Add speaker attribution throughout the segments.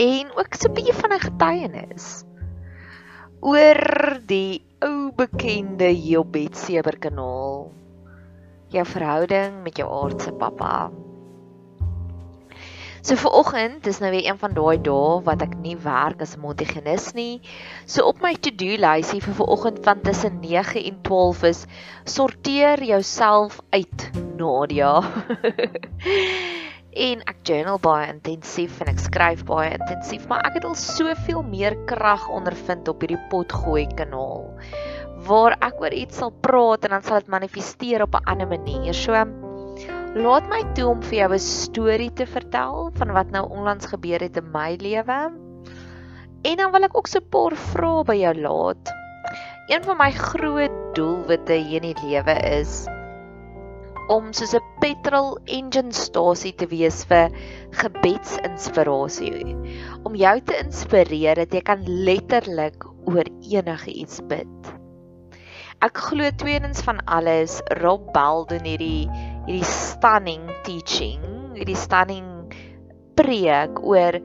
Speaker 1: en ook so 'n bietjie van 'n getuienis oor die ou bekende Jobet Seber kanaal jou verhouding met jou aardse pappa. So vir oggend, dis nou weer een van daai dae wat ek nie werk as 'n montigenis nie. So op my to-do lysie vir vanoggend van tussen 9 en 12 is sorteer jouself uit, Nadia. en ek journal baie intensief en ek skryf baie intensief, maar ek het al soveel meer krag ondervind op hierdie potgooi kanaal waar ek oor iets sal praat en dan sal dit manifesteer op 'n ander manier. So laat my toe om vir jou 'n storie te vertel van wat nou onlangs gebeur het in my lewe. En dan wil ek ook so 'n paar vrae by jou laat. Een van my groot doelwitte hier in die lewe is om soos 'n petrol engine stasie te wees vir gebedsinspirasie. Om jou te inspireer dat jy kan letterlik oor enige iets bid. Ek glo tweedens van alles Rob Bell doen hierdie hierdie stunning teaching, hierdie stunning preek oor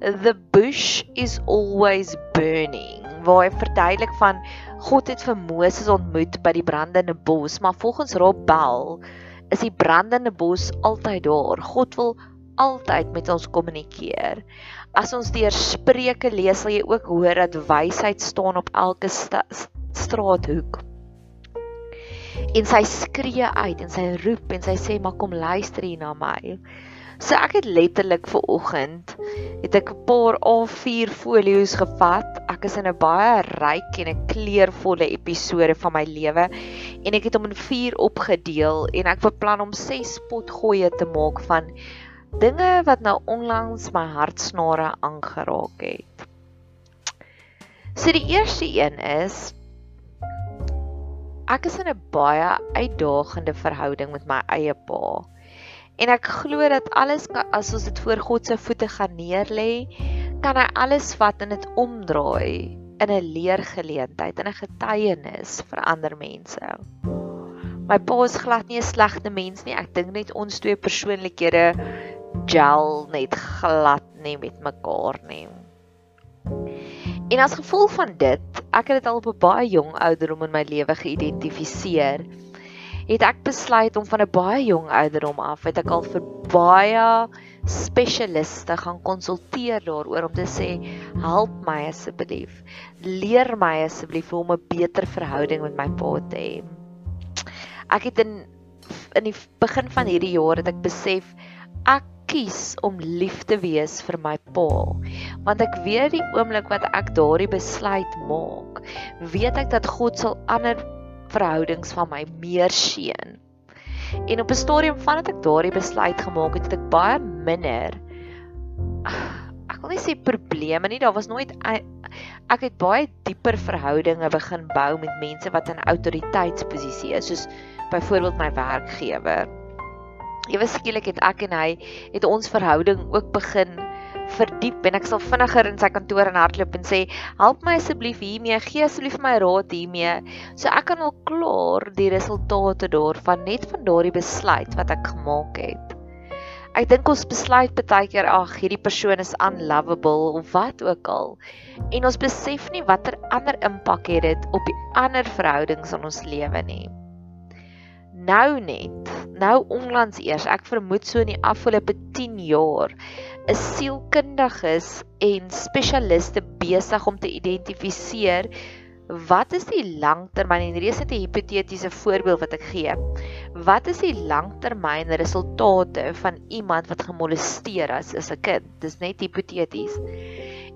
Speaker 1: the bush is always burning waar hy verduidelik van God het vir Moses ontmoet by die brandende bos, maar volgens Rob Bell is die brandende bos altyd daar. God wil altyd met ons kommunikeer. As ons deur Spreuke lees, sal jy ook hoor dat wysheid staan op elke straathoek. En sy skree uit en sy roep en sy sê maar kom luister hier na my. So ek het letterlik ver oggend het ek 'n paar A4 folio's gevat. Ek is in 'n baie ryk en 'n kleurvolle episode van my lewe en ek het hom in 4 opgedeel en ek beplan om 6 potgoeie te maak van dinge wat nou onlangs my hartsnare aangeraak het. So die eerste een is ek is in 'n baie uitdagende verhouding met my eie pa. En ek glo dat alles as ons dit voor God se voete gaan neerlê, kan hy alles vat en dit omdraai in 'n leergeleentheid en 'n getuienis vir ander mense. My pa is glad nie 'n slegte mens nie. Ek dink net ons twee persoonlikhede gel net glad nie met mekaar nie. En as gevolg van dit, ek het dit al op 'n baie jong ouderdom in my lewe geïdentifiseer het ek besluit om van 'n baie jong ouderdom af het ek al vir baie spesialiste gaan konsulteer daaroor om te sê help my asseblief leer my asseblief hoe om 'n beter verhouding met my pa te hê ek het in in die begin van hierdie jaar het ek besef ek kies om lief te wees vir my pa want ek weet die oomblik wat ek daardie besluit maak weet ek dat God sal ander verhoudings van my meer seën. En op 'n stadium vandat ek daardie besluit gemaak het, het ek baie minder ek wil nie sê probleme nie, daar was nooit ek het baie dieper verhoudinge begin bou met mense wat in autoriteitsposisie is, soos byvoorbeeld my werkgewer. Ewe skielik het ek en hy het ons verhouding ook begin verdiep en ek sal vinniger in sy kantoor en hardloop en sê help my asseblief hiermee gee asseblief my raad hiermee. So ek kan al klaar die resultate daarvan net van daardie besluit wat ek gemaak het. Ek dink ons besluit baie keer ag hierdie persoon is unlovable of wat ook al. En ons besef nie watter ander impak het dit op die ander verhoudings in ons lewe nie. Nou net nou onlangs eers ek vermoed so in die afgelope 10 jaar is sielkundiges en spesialiste besig om te identifiseer wat is die langtermyn en hierdie is 'n hipotetiese voorbeeld wat ek gee. Wat is die langtermyn resultate van iemand wat gemolesteer is as 'n kind? Dis net hipoteties.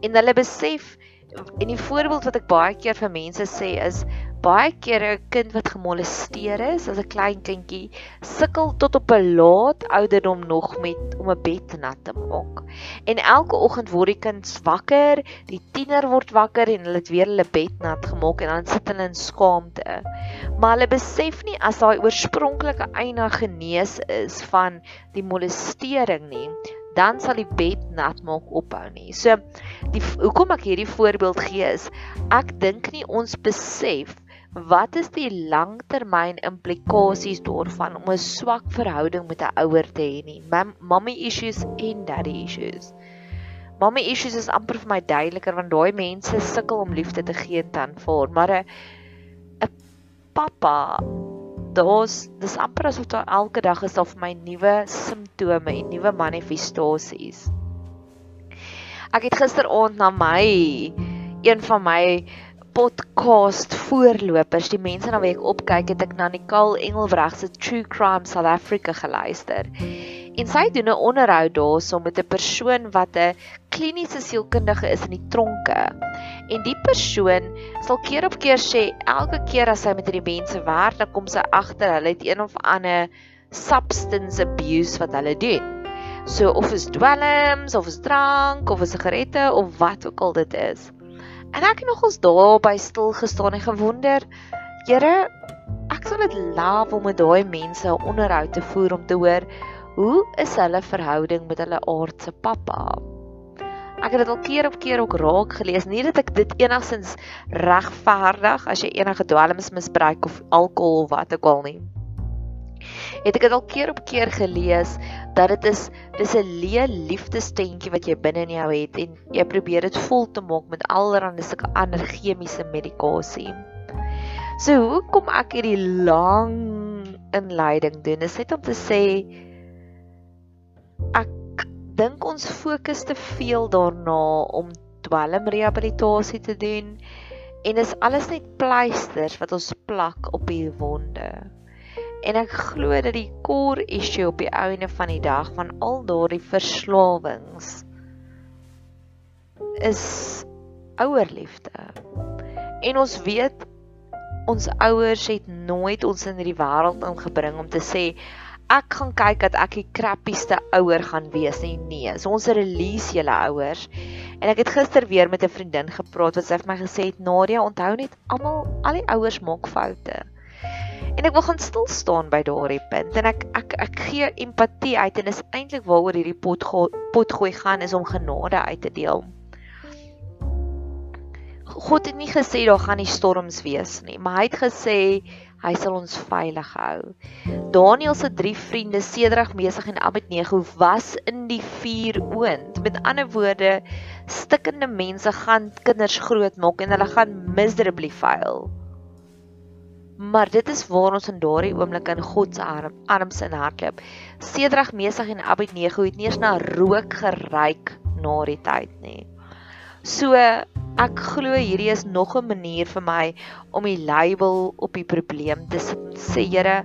Speaker 1: En hulle besef en die voorbeeld wat ek baie keer vir mense sê is baie keer 'n kind wat gemolesteer is as 'n klein kindjie sukkel tot op 'n laat ouderdom nog met om 'n bed nat te maak. En elke oggend word die kind wakker, die tiener word wakker en hulle het weer hulle bed nat gemaak en dan sit hulle in skaamte. Maar hulle besef nie as daai oorspronklike eina genees is van die molestering nie dan sal die bed nat maak ophou nie. So die hoekom ek hierdie voorbeeld gee is ek dink nie ons besef wat is die langtermyn implikasies daarvan om 'n swak verhouding met 'n ouer te hê nie? Mommy issues en daddy issues. Mommy issues is amper vir my duideliker want daai mense sukkel om liefde te gee en te aanvaar, maar 'n 'n pappa daar's dis amper asof daar elke dag is daar vir my nuwe simptome en nuwe manifestasies. Ek het gisteraand na my een van my podcast voorlopers, die mense na wie ek opkyk, het ek na Nicole Engelbreg se True Crime South Africa geluister. En sy doen 'n onderhoud daarso met 'n persoon wat 'n kliniese sielkundige is in die tronke. En die persoon sal keer op keer sê elke keer as sy met hierdie mense werk, dan kom sy agter hulle het een of ander substance abuse wat hulle doen. So of is dwelms of is drank of is sigarette of wat ook al dit is. En ek het nogals daar by stil gestaan en gewonder, Here, ek sal dit love om met daai mense 'n onderhoud te voer om te hoor hoe is hulle verhouding met hulle aardse pappa. Ek het dit al keer op keer ook raak gelees, nie dat ek dit enigsins regverdig as jy enige dwelms misbruik of alkohol of wat ook al nie het ek dit al keer op keer gelees dat dit is dis 'n leë liefdestentjie wat jy binne in jou het en jy probeer dit vol te maak met allerlei sulke ander chemiese medikasie. So hoekom ek hierdie lang inleiding doen is net om te sê ek dink ons fokus te veel daarna om dwelmrehabilitasie te doen en is alles net pleisters wat ons plak op die wonde. En ek glo dat die core issue op die einde van die dag van al daardie verslawings is ouerliefde. En ons weet ons ouers het nooit ons in hierdie wêreld ingebring om te sê ek gaan kyk dat ek die krappieste ouer gaan wees nie. Nee, so ons release julle ouers. En ek het gister weer met 'n vriendin gepraat wat sy vir my gesê het, "Nadia, onthou net almal al die ouers maak foute." En ek wil gaan stil staan by daardie punt en ek ek ek gee empatie uit en is eintlik waaroor hierdie pot pot gooi gaan is om genade uit te deel. God het nie gesê daar gaan nie storms wees nie, maar hy het gesê hy sal ons veilig hou. Daniël se drie vriende, Sedrag, Mesig en Abednego was in die vuur oond. Met ander woorde, stikkende mense gaan kinders grootmaak en hulle gaan miserably fail. Maar dit is waar ons in daardie oomblik in God se arm, arms in hardloop. Sedrag Mesig en Abednego het nie eens na rook geruik na die tyd nie. So ek glo hierdie is nog 'n manier vir my om die label op die probleem te sê, Here,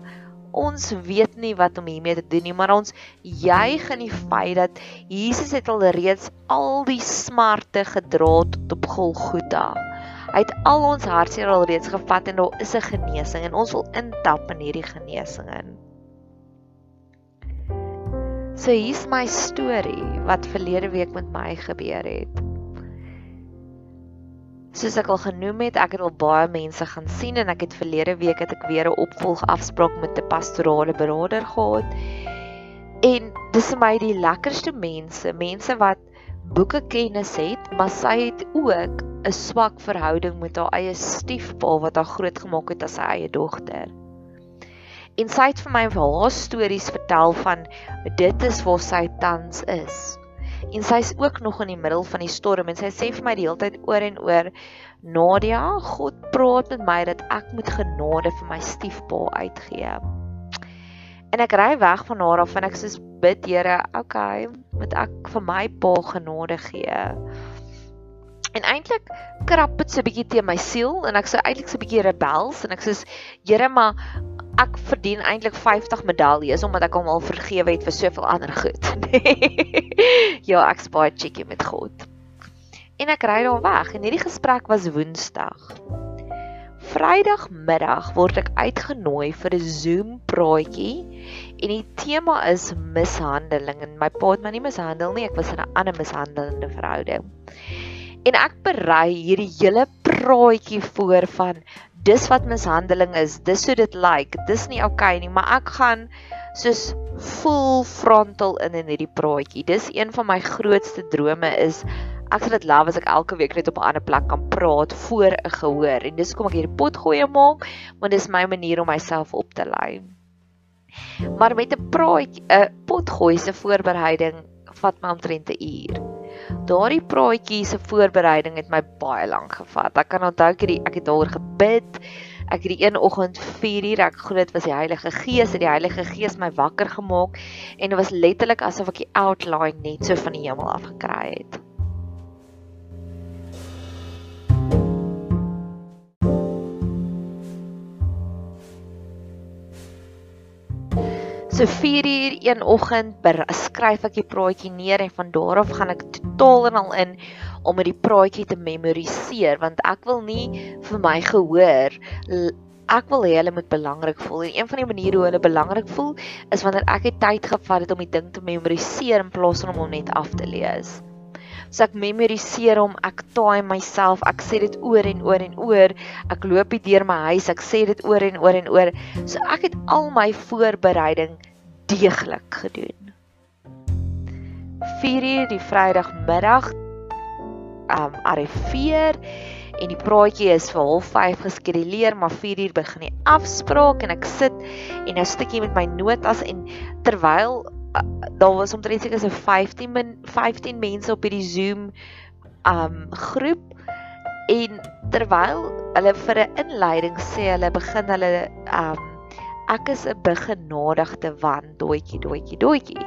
Speaker 1: ons weet nie wat om hiermee te doen nie, maar ons juig in die feit dat Jesus het al reeds al die smarte gedra tot op Golgotha. Hy het al ons hartseer al reeds gevat en daar is 'n genesing en ons wil intap in hierdie genesing in. So hier's my storie wat verlede week met my gebeur het. Soos ek al genoem het, ek het al baie mense gaan sien en ek het verlede week het ek weer 'n opvolgafspraak met 'n pastorale beraader gehad. En dis vir my die lekkerste mense, mense wat boeke kennis het, maar sy het ook 'n swak verhouding met haar eie stiefpa wat haar grootgemaak het as sy eie dogter. En sy het vir my haar stories vertel van dit is waar sy tans is en sy's ook nog in die middel van die storm en sy sê vir my die hele tyd oor en oor Nadia, God praat met my dat ek moet genade vir my stiefpa uitgee. En ek ry weg van haar af en ek sê bid Here, okay, moet ek vir my pa genade gee. En eintlik krap dit so 'n bietjie teen my siel en ek sê eintlik so 'n bietjie rebels en ek sê Here, maar ek verdien eintlik 50 medaljes omdat ek hom al vergewe het vir soveel ander goed. ja, ek spaar chickie met God. En ek ry daar weg en hierdie gesprek was Woensdag. Vrydagmiddag word ek uitgenooi vir 'n Zoom praatjie en die tema is mishandeling en my pa het my nie mishandel nie, ek was in 'n ander mishandelende verhouding. En ek berei hierdie hele praatjie voor van dis wat mishandeling is. Dis hoe dit lyk. Like. Dis nie oukei okay nie, maar ek gaan soos full frontal in in hierdie praatjie. Dis een van my grootste drome is ek sal dit love as ek elke week net op 'n ander plek kan praat voor 'n gehoor. En dis kom ek hierdie pot gooi maak, want dis my manier om myself op te lei. Maar met 'n praatjie, 'n pot gooi se voorbereiding vat my omtrent 'n uur. Daardie praatjie se voorbereiding het my baie lank gevat. Ek kan onthou ek ek het daaroor gebid. Ek het die een oggend 4uur, ek glo dit was die Heilige Gees, het die Heilige Gees my wakker gemaak en dit was letterlik asof ek die outline net so van die hemel af gekry het. So 4 uur een oggend skryf ek die praatjie neer en van daar af gaan ek totaal en al in om dit die praatjie te memoriseer want ek wil nie vir my gehoor ek wil hê hulle moet belangrik voel en een van die maniere hoe hulle belangrik voel is wanneer ek die tyd gevat het om die ding te memoriseer in plaas van om hom net af te lees. So ek memoriseer hom, ek taai myself, ek sê dit oor en oor en oor. Ek loop hier deur my huis, ek sê dit oor en oor en oor. So ek het al my voorbereiding deeglik gedoen. 4uur die Vrydagmiddag um arriveer en die praatjie is vir 05:30 geskeduleer, maar 4uur begin die afspraak en ek sit en nou stukkie met my notas en terwyl daar was omtrent seker so 15 min 15 mense op hierdie Zoom um groep en terwyl hulle vir 'n inleiding sê hulle begin hulle um ek is 'n begenadigde wan doetjie doetjie doetjie.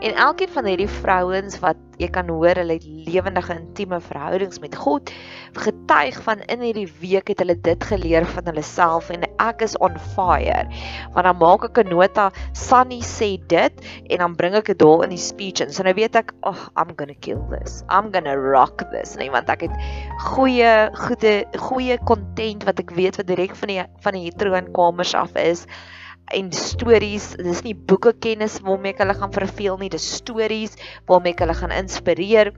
Speaker 1: En elkeen van hierdie vrouens wat jy kan hoor hulle het lewendige intieme verhoudings met God, getuig van in hierdie week het hulle dit geleer van hulle self en ek is on fire. Want dan maak ek 'n nota, Sunny sê dit en dan bring ek dit daar in die speech en so nou weet ek, "Oh, I'm going to kill this. I'm going to rock this." Nee, want ek het goeie goeie goeie content wat ek weet wat direk van die van die troonkamers af is en stories. Dis nie boeke kennis waarmee ek hulle gaan verveel nie, dis stories waarmee ek hulle gaan inspireer.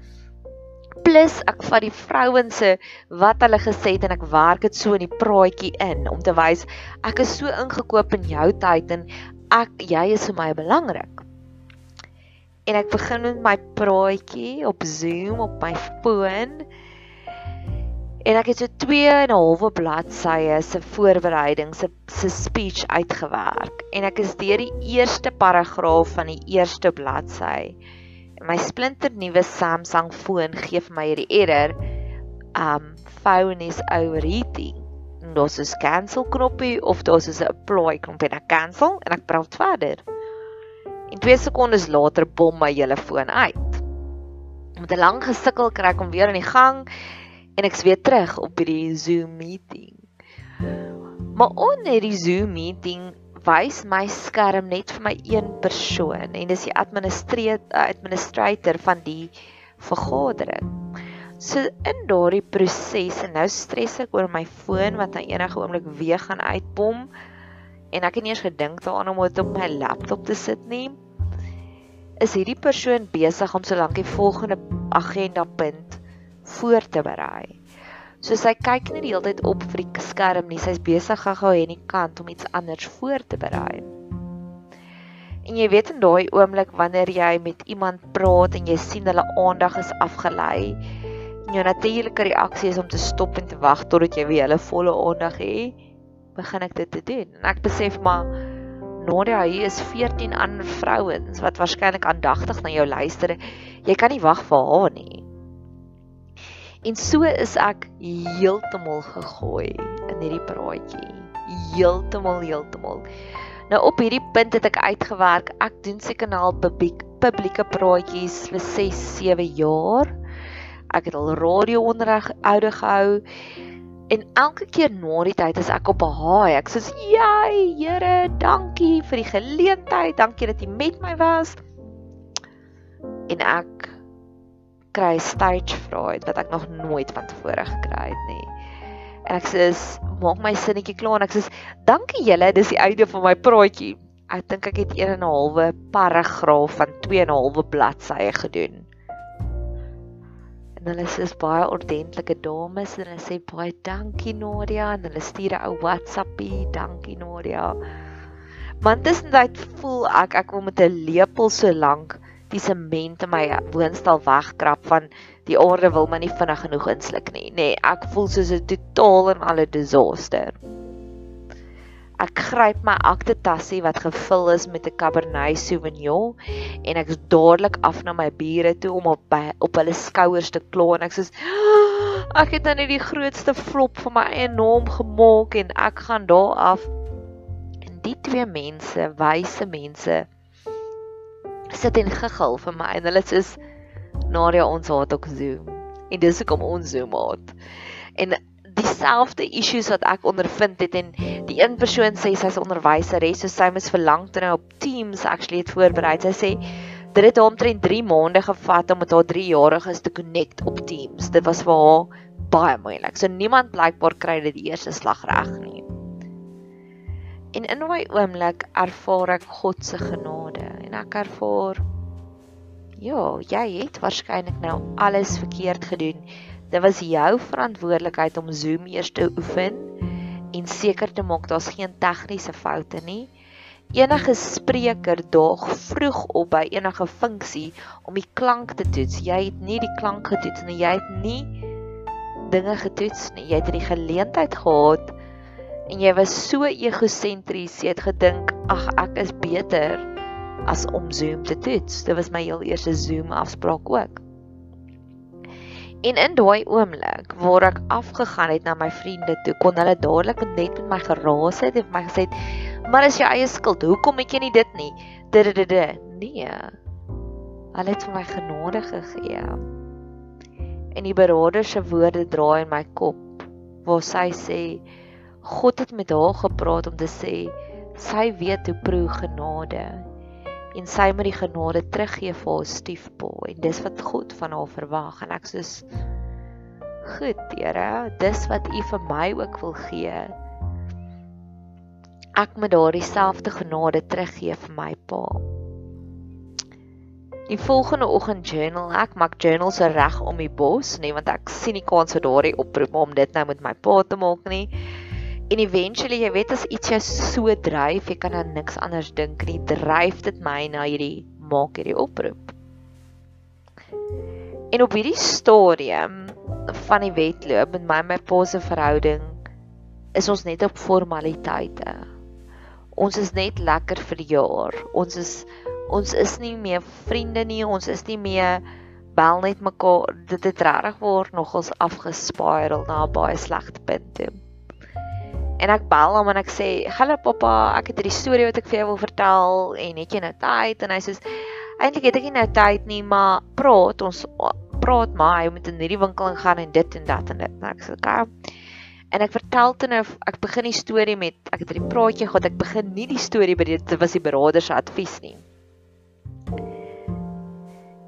Speaker 1: Plus ek vat die vrouens se wat hulle gesê het en ek werk dit so in die praatjie in om te wys ek is so ingekoop in jou tyd en ek jy is vir my belangrik. En ek begin met my praatjie op Zoom op my foon. En ek het so 2 en 'n halwe bladsye se voorbereiding se se speech uitgewerk en ek is deur die eerste paragraaf van die eerste bladsy. My splinter nuwe Samsung foon gee vir my hierdie error. Um phone is overheating. Dis 'n cancel knoppie of dis 'n apply knoppie. Ek cancel en ek praat verder. En 2 sekondes later bom my hele foon uit. Met 'n lang gesukkel kry ek hom weer in die gang en ek's weer terug op hierdie Zoom meeting. Maar onder die Zoom meeting wys my skerm net vir my een persoon en dis die administrateur administrator van die vergadering. So in daardie proses en nou stres ek oor my foon wat aan enige oomblik weer gaan uitbom en ek het nie eens gedink daaraan om dit op my laptop te sit nie. Is hierdie persoon besig om solank die volgende agenda punt voor te berei. So sy kyk nie die hele tyd op vir die skerm nie. Sy's besig gou-gou aan die kant om iets anders voor te berei. En jy weet in daai oomblik wanneer jy met iemand praat en jy sien hulle aandag is afgelei, jou natuurlike reaksie is om te stop en te wag totdat jy weer hulle volle aandag het, begin ek dit te doen. En ek besef maar Nadia hier is 14 ander vrouens wat waarskynlik aandagtig na jou luister. Jy kan nie wag vir haar nie. En so is ek heeltemal gegooi in hierdie praatjie. Heeltemal heeltemal. Nou op hierdie punt het ek uitgewerk. Ek doen seker nou al publiek publieke praatjies vir 6, 7 jaar. Ek het al radio onderrig oude gehou En elke keer na die tyd as ek op 'n haai, ek sê, "Jy, Here, dankie vir die geleentheid. Dankie dat jy met my was." En ek kry stage fright wat ek nog nooit van tevore gekry het nie. En ek sê, "Maak my sinnetjie klaar." En ek sê, "Dankie julle, dis die einde van my praatjie." Ek dink ek het 1 en 'n halwe paragraaf van 2 en 'n halwe bladsye gedoen en hulle is baie ordentlike dames en hulle sê baie dankie Nadia en hulle stuur 'n ou WhatsAppie, dankie Nadia. Want tussentyd voel ek ek wil met 'n lepel so lank die sement in my woonstel wegkrap van die aarde wil my nie vinnig genoeg insluk nie. Nee, ek voel soos 'n totaal en alle disaster. Ek gryp my aktetassie wat gevul is met 'n Cabernet Sauvignon en ek is dadelik af na my bure toe om op by, op hulle skouers te kla en ek sê ek het nou net die grootste flop van my eie naam gemaak en ek gaan daar af en die twee mense, wyse mense sit en giggel vir my en hulle sê Nadia ons haat ook Zoom en dis hoekom ons Zoom haat en dieselfde issues wat ek ondervind het en die een persoon sê sy's 'n onderwyseres so sy mis verlang toe nou op Teams actually het voorberei. Sy sê dit het omtrent 3 maande gevat om met haar 3-jariges te connect op Teams. Dit was vir haar baie moeilik. So niemand blykbaar kry dit die eerste slag reg nie. En in my oomblik ervaar ek God se genade en ek ervaar ja, jy het waarskynlik nou alles verkeerd gedoen Dit was jou verantwoordelikheid om Zoom eers te oefen en seker te maak daar's geen tegniese foute nie. Enige spreker daag vroeg op by enige funksie om die klank te toets. Jy het nie die klank getoets nie. Jy het nie dinge getoets nie. Jy het die geleentheid gehad en jy was so egosentries. Jy het gedink, "Ag, ek is beter as om Zoom te toets." Dit was my heel eerste Zoom afspraak ook. En in daai oomblik waar ek afgegaan het na my vriende toe, kon hulle dadelik net met my geraas het en vir my gesê het, "Maar is jou eie skuld. Hoekom het jy nie dit nie?" Dididide. Nee. Hulle het vir my genade gegee. En die beraader se woorde draai in my kop waar sy sê, "God het met haar gepraat om te sê sy weet hoe proe genade en sy moet die genade teruggee vir haar stiefpa en dis wat God van haar verwag. En ek sê goed Here dis wat u vir my ook wil gee. Ek moet daardie selfde genade teruggee vir my pa. Die volgende oggend journal ek maak journals reg om die bos nee want ek sien nie kans vir daardie oproep om dit nou met my pa te maak nie En eventually, jy weet as iets jou so dryf, jy kan aan niks anders dink nie, dryf dit my na hierdie maak hierdie oproep. En op hierdie stadium van die wedloop met my en my pa se verhouding is ons net op formaliteite. Ons is net lekker vir die jaar. Ons is ons is nie meer vriende nie, ons is nie meer bel net mekaar. Dit het regtig word nogals afgespiral na 'n baie slegte punt toe en ek bel hom en ek sê, "Hallo pappa, ek het hierdie storie wat ek vir jou wil vertel en het jy nou tyd?" En hy sê, "Eintlik het ek nie nou tyd nie, maar praat ons praat maar, jy moet in hierdie winkel ingaan en dit en dat en dit." En ek sê, "Oké." En ek vertel toe nou ek begin die storie met ek het hierdie praatjie gehad. Ek begin nie die storie by dit was die beraader se advies nie.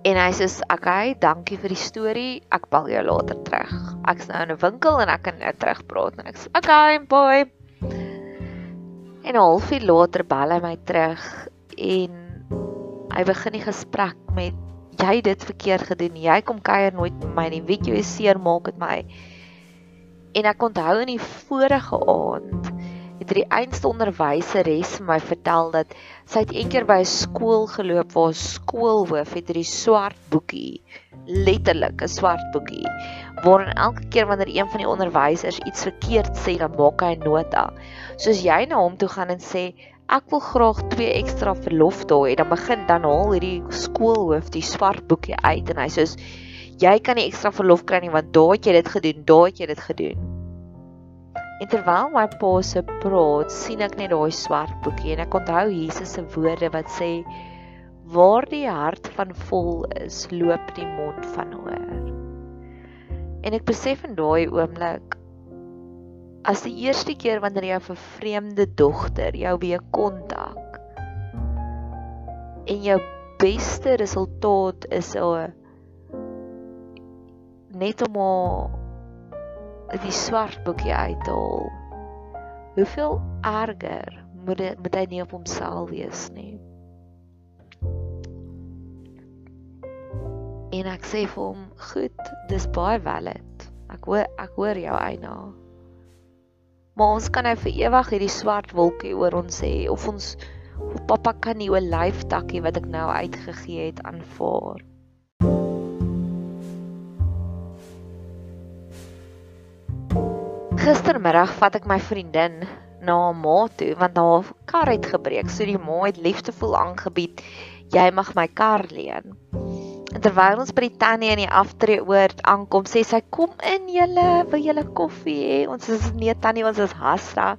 Speaker 1: En hy sê, "Oké, okay, dankie vir die storie. Ek bel jou later terug. Ek's nou in 'n winkel en ek kan nou terug praat." En ek sê, "Oké, okay, boy." En 'n halfuur later bel hy my terug en hy begin die gesprek met, "Jy het dit verkeerd gedoen. Jy kom kuier nooit met my nie. Weet jy hoe seer maak dit my?" En ek onthou in die vorige aand het die einste onderwyseres vir my vertel dat sy het eendag by 'n skool geloop waar skoolhoof het hierdie swart boekie, letterlik 'n swart boekie, waarin elke keer wanneer een van die onderwysers iets verkeerd sê, dan maak hy 'n nota. Soos jy na hom toe gaan en sê ek wil graag twee ekstra verlof daai, dan begin dan haal hierdie skoolhoof die swart boekie uit en hy sê jy kan nie ekstra verlof kry nie want daai het jy dit gedoen, daai het jy dit gedoen. En terwyl my pa se praat, sien ek net daai swart boekie en ek onthou Jesus se woorde wat sê waar die hart van vol is, loop die mond van oor. En ek besef in daai oomblik as die eerste keer wanneer jy 'n vervreemde dogter jou weer kontak en jou beste resultaat is 'n net om 'n die swart boekie uithaal. Hoeveel erger moet dit moet hy nie op homself wees nie. En ek sê vir hom, "Goed, dis baie valid. Ek hoor ek hoor jou eina." Maar ons kan nou vir ewig hierdie swart wolkie oor ons hê of ons of pappa kan nie 'n lyf takkie wat ek nou uitgegee het aanvaar. Gistermiddag vat ek my vriendin na haar ma toe want haar kar het gebreek. So die ma het liefdevol aangebied, "Jy mag my kar leen." En terwyl ons by die tannie in die aftreeoord aankom, sê sy, "Kom in julle, wil julle koffie hê?" Ons is nee tannie, ons is hasra.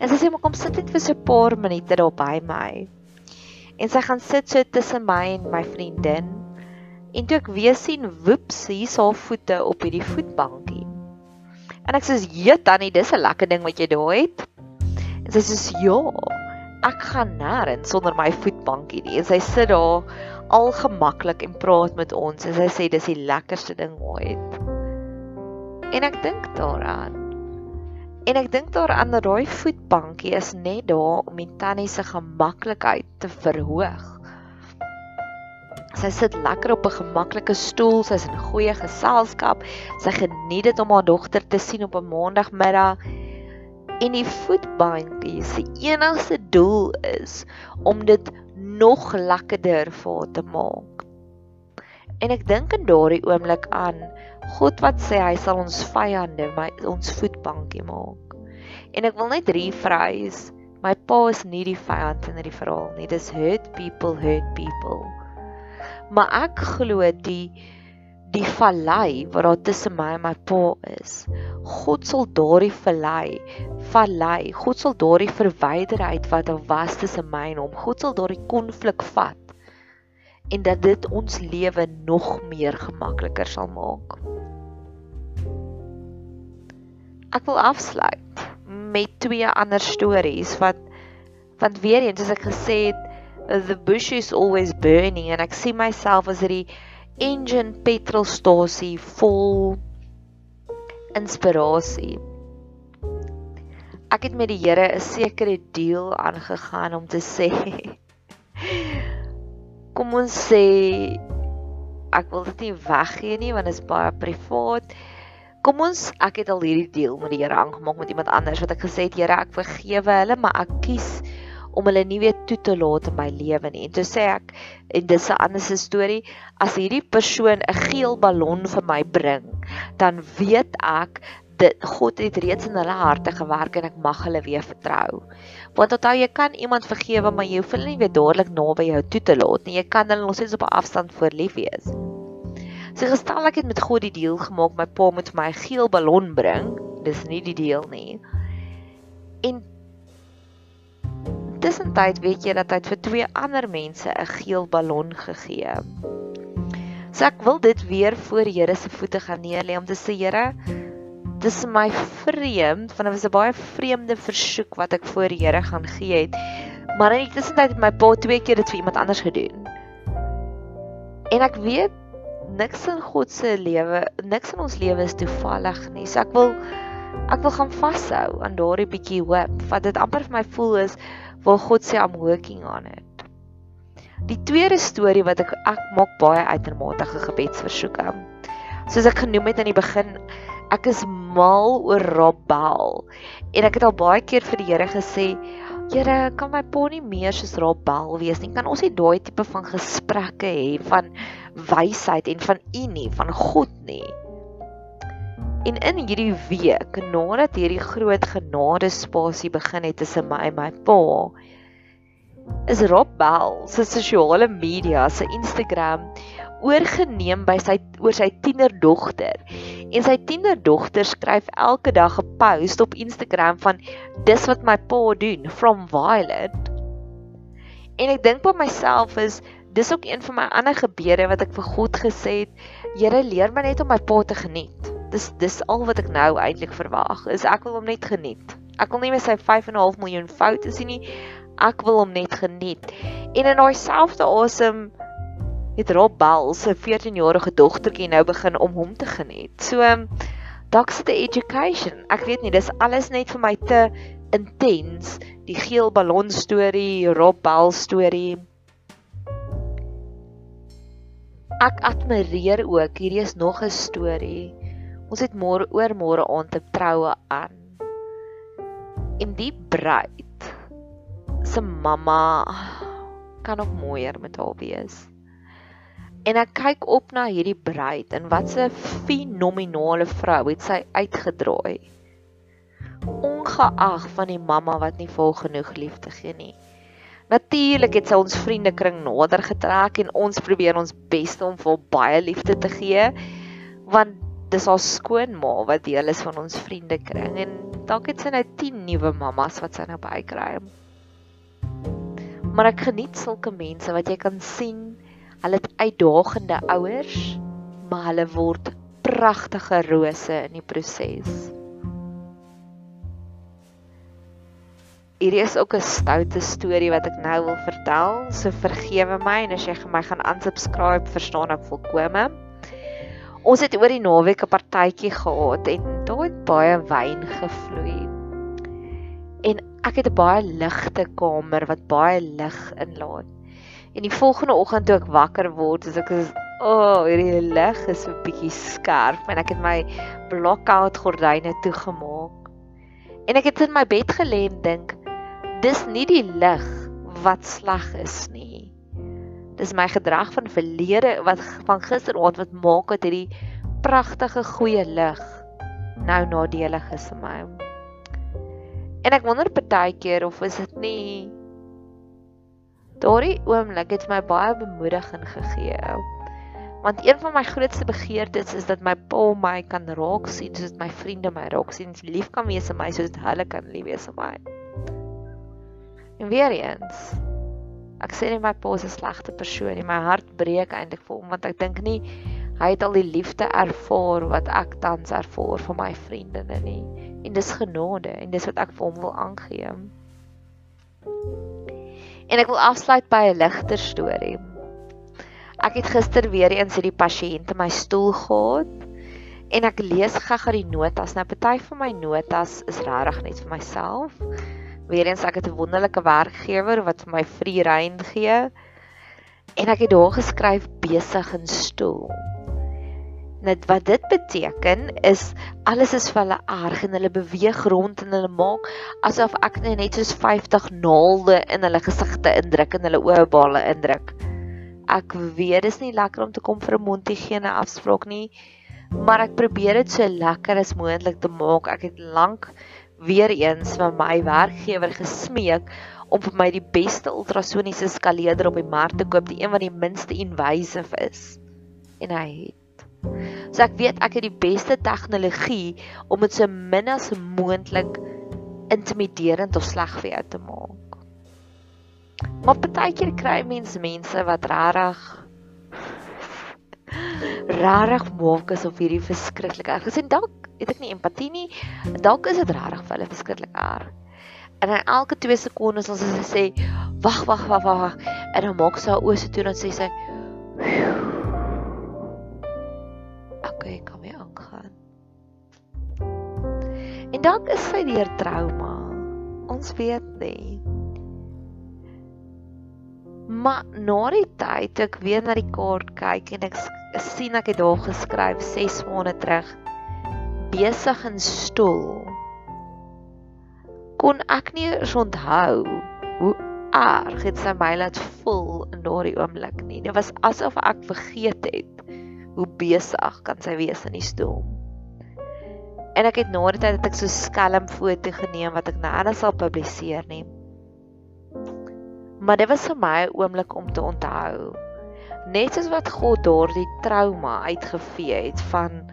Speaker 1: En sy sê, "Maar kom sit net vir so 'n paar minute daar by my." En sy gaan sit so tussen my en my vriendin. En toe ek weer sien, woeps, hier's haar voete op hierdie voetbankie. En ek sê, "Ja, Tannie, dis 'n lekker ding wat jy daar het." En sy sê, "Ja, ek gaan nêrens sonder my voetbankie nie." En sy sit daar al gemaklik en praat met ons en sy sê dis die lekkerste ding ooit. En ek dink daaraan. En ek dink daaraan dat daai voetbankie is net daar om die tannie se gemaklikheid te verhoog. Sy sit lekker op 'n gemaklike stoel, sy's in goeie geselskap. Sy geniet dit om haar dogter te sien op 'n maandagmiddag. En die voetbankie se enigste doel is om dit nog lekkerder vir haar te maak. En ek dink in daardie oomblik aan God wat sê hy sal ons vyande my ons voetbankie maak. En ek wil net rephrase, my pa is nie die vyand in hierdie verhaal nie. Dis hurt people hurt people maar ek glo die die vallei wat daar tussen my en my pa is. God sal daardie vallei, vallei, God sal daardie verwyderheid wat daar was tussen my en hom, God sal daardie konflik vat en dat dit ons lewe nog meer gemakliker sal maak. Ek wil afsluit met twee ander stories wat want weer eens soos ek gesê het the bush is always burning en ek sien myself as hierdie engine petrolstasie vol inspirasie. Ek het met die Here 'n sekere deal aangegaan om te sê kom ons sê ek wil dit nie weggee nie want dit is baie privaat. Kom ons ek het al hierdie deal met die Here aangemaak met iemand anders wat ek gesê het Here ek vergewe hulle maar ek kies om hulle nie weer toe te laat in my lewe nie. En toe sê ek en dis 'n ander storie, as hierdie persoon 'n geel ballon vir my bring, dan weet ek dit God het reeds in hulle harte gewerk en ek mag hulle weer vertrou. Want onthou jy kan iemand vergewe, maar jy hoef hulle nie weer dadelik naby jou toe te laat nie. Jy kan hulle nog steeds op 'n afstand voor lief wees. So gestel ek het met God die deal gemaak, my pa moet vir my 'n geel ballon bring. Dis nie die deal nie. En Tussentyd weet jy dat hy vir twee ander mense 'n geel ballon gegee. So ek wil dit weer voor Here se voete gaan neerlê om te sê Here, dis my vreemd, want dit was 'n baie vreemde versoek wat ek voor Here gaan gee het. Maar in die tussentyd het my pa twee keer dit vir iemand anders gedoen. En ek weet niks in God se lewe, niks in ons lewe is toevallig nie. So ek wil ek wil gaan vashou aan daardie bietjie hoop. Wat dit amper vir my voel is waar God sê I'm working on it. Die tweede storie wat ek ek maak baie uitermate gebedsversoeke. Soos ek genoem het aan die begin, ek is mal oor Rob Bell. En ek het al baie keer vir die Here gesê, Here, kan my pa nie meer soos Rob Bell wees nie? Kan ons nie daai tipe van gesprekke hê van wysheid en van U nie, van God nie? En in hierdie week, nadat hierdie groot genade spasie begin het tussen my en my pa, is Rob Bell se sosiale media, se Instagram oorgeneem by sy oor sy tienerdogter. En sy tienerdogter skryf elke dag 'n post op Instagram van dis wat my pa doen from Violet. En ek dink by myself is dis ook een van my ander gebede wat ek vir God gesê het, Here leer my net om my pa te geniet dis dis al wat ek nou eintlik verwag. Is ek wil hom net geniet. Ek wil nie meer sy 5.5 miljoen foute sien nie. Ek wil hom net geniet. En in daai selfde asem het Rob Bell se 14-jarige dogtertjie nou begin om hom te geniet. So dalk sit 'n education. Ek weet nie, dis alles net vir my te intens. Die geel ballon storie, Rob Bell storie. Ek admireer ook, hierdie is nog 'n storie Ons het môre oor môre aand te troue aan. En die bruid se mamma kan nog mooier met haar wees. En ek kyk op na hierdie bruid en wat 'n fenominale vrou het sy uitgedraai. Ongeag van die mamma wat nie vol genoeg liefde gee nie. Natuurlik het sy ons vriendekring nader getrek en ons probeer ons bes om vir baie liefde te gee want dis haar skoonma wat deel is van ons vriendekring en dalk het sy nou 10 nuwe mammas wat sy nou bykry. Maar ek geniet sulke mense wat jy kan sien, hulle het uitdagende ouers, maar hulle word pragtige rose in die proses. Hierdie is ook 'n stoute storie wat ek nou wil vertel, so vergewe my en as jy my gaan unsubscribe, verstaan ek volkome. Ons het oor die naweek 'n partytjie gehad en daar het baie wyn gevloei. En ek het 'n baie ligte kamer wat baie lig inlaat. En die volgende oggend toe ek wakker word, as ek is, o, oh, hierdie lig is 'n bietjie skerp en ek het my blackout gordyne toegemaak. En ek het in my bed gelê en dink, dis nie die lig wat sleg is nie. Dis my gedrag van verlede wat van gisteraand wat maak dat hierdie pragtige goeie lig nou nadelig is vir my. En ek wonder partykeer of is dit nie daardie oomblik het my baie bemoediging gegee. Want een van my grootste begeertes is dat my pa my kan raak sien soos my vriende my raak sien, lief kan wees vir my soos hulle kan lief wees vir my. En weer eens, Ek sê nie my pa is 'n slegte persoon nie. My hart breek eintlik vir hom want ek dink nie hy het al die liefde ervaar wat ek tans ervaar vir my vriendinne nie. En dis genade en dis wat ek vir hom wil aangee. En ek wil afsluit by 'n ligter storie. Ek het gister weer eens hierdie pasiënt in my stoel gehad en ek lees gou-gou die notas. Nou party van my notas is regtig net vir myself. Weerens ek het 'n wonderlike werkgewer wat vir my free rein gee. En ek het daar geskryf besig in stoel. Net wat dit beteken is alles is vir hulle erg en hulle beweeg rond en hulle maak asof ek net soos 50 naalde in hulle gesigte indruk en hulle oë bale indruk. Ek weet dis nie lekker om te kom vir 'n mondhygiëne afspraak nie, maar ek probeer dit so lekker as moontlik te maak. Ek het lank weer eens van my werkgewer gesmeek om vir my die beste ultrasoniese skaleerder op die mark te koop, die een wat die minste invasive is. En hy het. So ek weet ek het die beste tegnologie om dit so min as moontlik intimiderend of sleg vir jou te maak. Maar partykeer kry mense mense wat regtig rarig maak asof hierdie verskriklik erg is en dalk het ek nie empatie nie. Dalk is dit regtig vir hulle verskriklik erg. En dan elke 2 sekondes as sy sê, "Wag, wag, wag, wag." En dan maak sy oë so toe en sê sy, "Okay, kom jy aangaan." En dalk is sy deur trauma. Ons weet nie. Maar na die tyd ek weer na die kaart kyk en ek sien ek het daar geskryf 6 maande terug besig in stoel. Kon ek nie eens onthou hoe erg dit sy my laat voel in daardie oomblik nie. Dit was asof ek vergeet het hoe besig kan sy wees in die stoel. En ek het na die tyd dat ek so skelm foto geneem wat ek nou sal publiseer nie. Maar dit was vir my 'n oomblik om te onthou. Net soos wat God daardie trauma uitgevee het van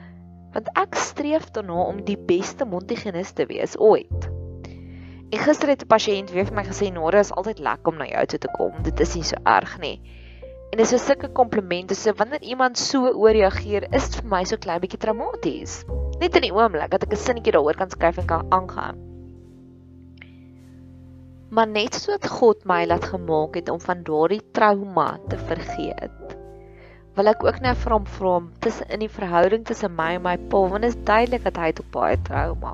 Speaker 1: want ek streef daarna om die beste mondhygiënis te wees ooit. En gister het 'n pasiënt weer vir my gesê Nora is altyd lekker om na jou toe te kom. Dit is nie so erg nie. En dis so sulke komplimente so wanneer iemand so ooreageer, is dit vir my so klein bietjie traumaties. Net in die oomblik dat ek 'n sinnetjie daaroor kan skryf en kan aangaan. Maar net soos God my laat gemaak het om van daardie trauma te vergeet, wil ek ook nou vir hom vra om tussen in die verhouding tussen my en my pa, want dit is duidelik dat hy het op baie trauma.